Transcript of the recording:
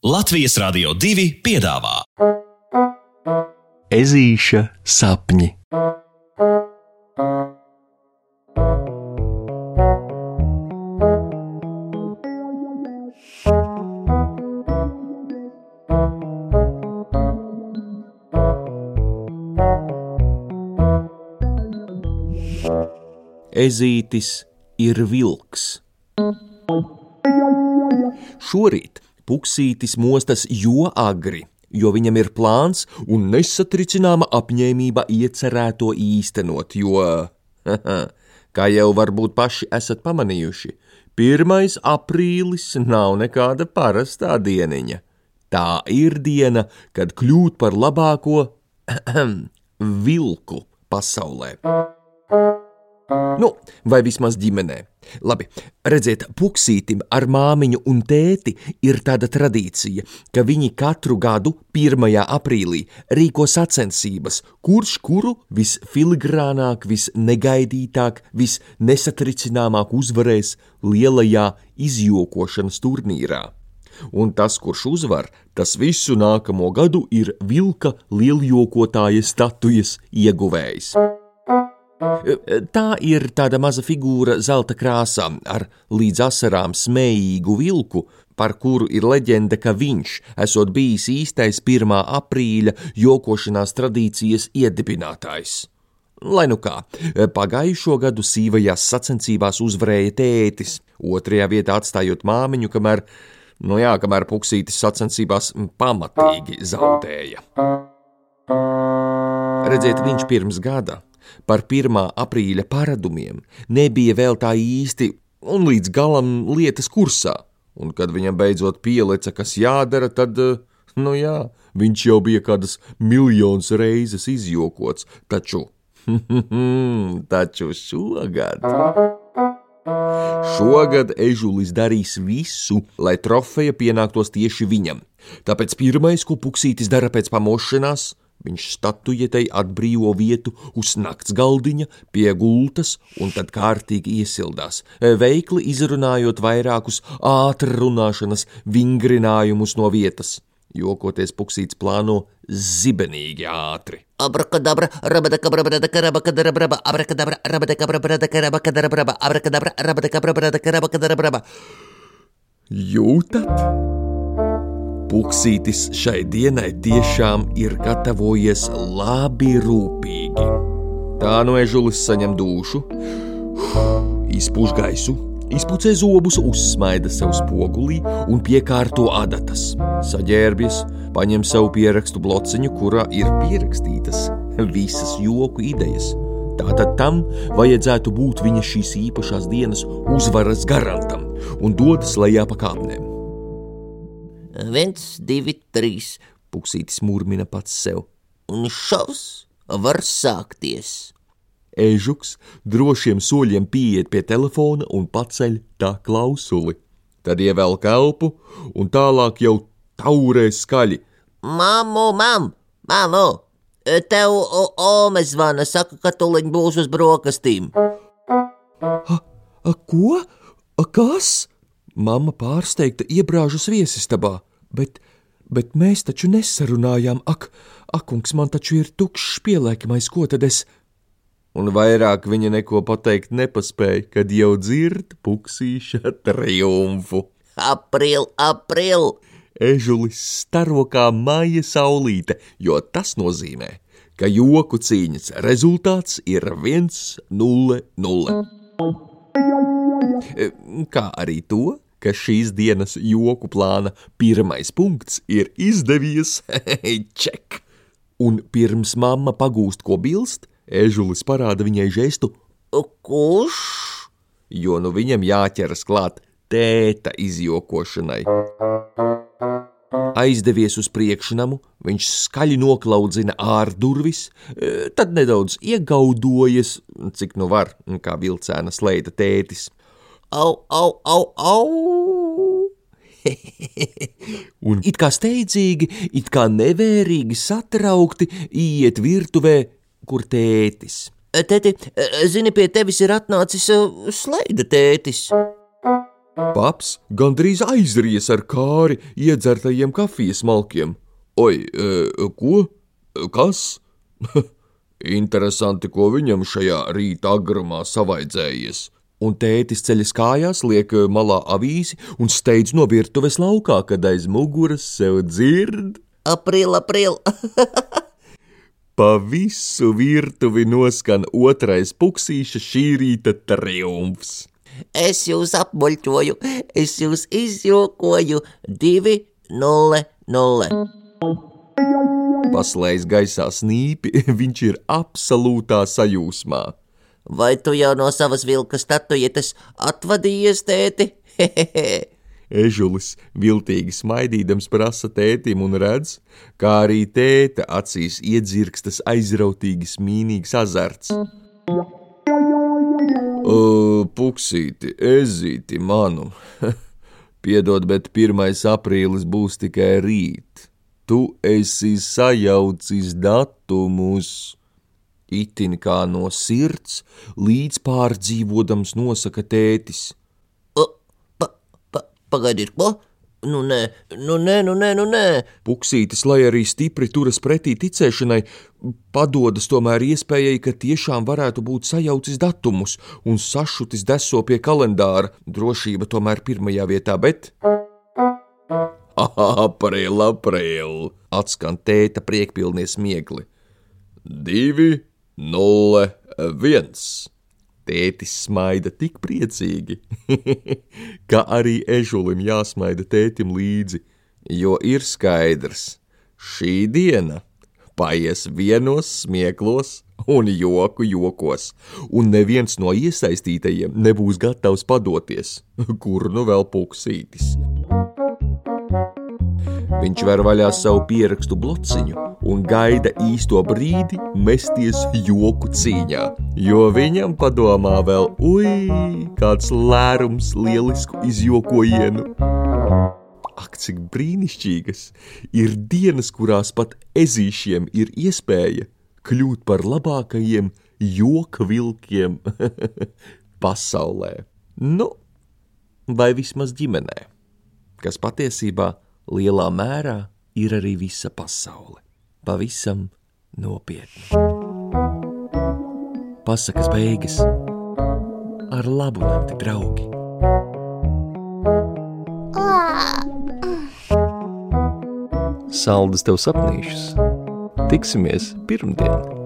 Latvijas Rādio 2 piedāvā Ezīša sapņi. Ezītis ir vilks. Šorīt Puksītis mostas jo agri, jo viņam ir plāns un nesatricināma apņēmība iecerēto īstenot, jo, kā jau varbūt paši esat pamanījuši, 1. aprīlis nav nekāda parastā dieniņa. Tā ir diena, kad kļūt par labāko vilku pasaulē. Nu, vai vismaz ģimenē. Labi, redziet, puksītim ar māmiņu un tēti ir tāda tradīcija, ka viņi katru gadu 1. aprīlī rīko sacensības, kurš kuru visfiligrānāk, visnegaidītāk, visnesatricināmāk uzvarēs lielajā izjokošanas turnīrā. Un tas, kurš uzvar, tas visu nākamo gadu ir vilka lieljokotāja statujas ieguvējs. Tā ir tāda maza figūra zelta krāsā ar līdz asarām smējīgu vilku, par kuru ir leģenda, ka viņš esot bijis īstais 1. aprīļa jokošanās tradīcijas iedibinātājs. Lai nu kā, pagājušo gadu sīvajās sacensībās uzvarēja tētis, otrajā vietā atstājot māmiņu, kamēr, nu jā, kamēr puksītis sacensībās pamatīgi zaudēja. Redziet, viņš pirms gada par 1. aprīļa paradumiem nebija vēl tā īsti un līdz galam lietas kursā, un kad viņam beidzot pielica, kas jādara, tad, nu jā, viņš jau bija kādas miljonas reizes izjokots, taču, taču šogad. Šogad ežulis darīs visu, lai trofeja pienāktos tieši viņam. Tāpēc pirmais, ko puksītis dara pēc pamošanās, Viņš statujetei atbrīvo vietu uz nakts galdiņa, pie gultas un tad kārtīgi iesildās, veikli izrunājot vairākus ātri runāšanas vingrinājumus no vietas. Jokoties puksīts plāno zibenīgi ātri. Abrakadabra, rabadakabra, abrakadabra, rabadakabra, abrakadabra, rabadakabra, rabakadabra. Jūtat? Puksītis šai dienai tiešām ir gatavojies labi rūpīgi. Tā no ežulis saņem dušu, izpūš gaisu, izpucē zobus, uzsmaida sev spogulī un piekārto adatas. Saģērbjas, paņem sev pierakstu blociņu, kurā ir pierakstītas visas joku idejas. Tātad tam vajadzētu būt viņa šīs īpašās dienas uzvaras garantam un dodas lejā pa kāpnēm. Viens, divi, trīs, puksītis murmina pats sev. Un šaus var sākties. Ežuks drošiem soļiem pieiet pie telefona un paceļ tā klausuli. Tad ievelk elpu un tālāk jau taurē skaļi. Māmu, mam, māmu, tev Ome zvana, saka, ka tuliņ būs uz brokastīm. A, a, ko? A, kas? Mama pārsteigta iebrāžus viesistabā bet, bet mēs taču nesarunājām, ak, akungs, man taču ir tukšs pielēkamais, ko tad es. Un vairāk viņa neko pateikt nepaspēja, kad jau dzird puksīša triumfu. April, april! Ežulis staro kā maija saulīte, jo tas nozīmē, ka joku cīņas rezultāts ir 1-0-0. Kā arī to, ka šīs dienas joku plāna pirmais punkts ir izdevies. Ček! Un pirms mamma pagūst, ko bilst, ežulis parāda viņai žestu Kurš? Jo nu viņam jāķeras klāt tēta izjokošanai. Aizdevies uz priekšnamu, viņš skaļi noklaudzina ārdurvis, e, tad nedaudz iegaudojas, cik nu var, kā vilcēna sleita tētis au, au, au, au! un it kā steidzīgi, it kā nevērīgi satraukti iet virtuvē, kur tētis. Tēti, zini, pie tevis ir atnācis sleida tētis. Paps gandrīz aizries ar kāri iedzertajiem kafijas malkiem. Oi, ko? Kas? Interesanti, ko viņam šajā rīta agrumā savaidzējies. Un tētis ceļas kājās, liek malā avīzi un steidz no virtuves laukā, kad aiz muguras sev dzird. April, april! Pa visu virtuvi noskan otrais puksīša šī rīta triumfs. Es jūs apmuļķoju, es jūs izjokoju divi, nulle, nulle. Paslēdz gaisā snīpi, viņš ir absolūtā sajūsmā. Vai tu jau no savas vilka statuetes atvadījies, tēti? Hehehe! Ežulis viltīgi smaidīdams prasa tētim un redz, kā arī tēta acīs iedzirkstas aizrautīgi smīnīgs azarts. O, puksīti, ezīti manu! Piedod, bet 1. aprīlis būs tikai rīt. Tu esi sajaucis datumus. Itin kā no sirds, līdz pārdzīvodams nosaka tētis. Pagaidiet, ko? Nu, nē, nu, nē, nu, nē, nu, nē. Puksītis, lai arī stipri turas pretī ticēšanai, padodas tomēr iespējai, ka tiešām varētu būt sajaucis datumus un sašutis deso pie kalendāra. Drošība tomēr pirmajā vietā, bet. April, april! atskan tēta priekpilnie smiekli. Divi, nulle, viens! Tētis smaida tik priecīgi, ka arī ežulim jāsmaida tētim līdzi, jo ir skaidrs, šī diena paies vienos smieklos un joku jokos, un neviens no iesaistītajiem nebūs gatavs padoties, kur nu vēl puksītis. Viņš ver vaļā savu pierakstu blociņu un gaida īsto brīdi mesties joku cīņā, jo viņam padomā vēl, ui, kāds lērums lielisku izjokojienu. Ak, cik brīnišķīgas ir dienas, kurās pat ezīšiem ir iespēja kļūt par labākajiem joka vilkiem pasaulē. Nu, vai vismaz ģimenē, kas patiesībā lielā mērā ir arī visa pasaule. Pavisam nopietni. Pasakas beigas ar labu nakti, draugi! Saldus tev sapnīšus! Tiksimies pirmdien!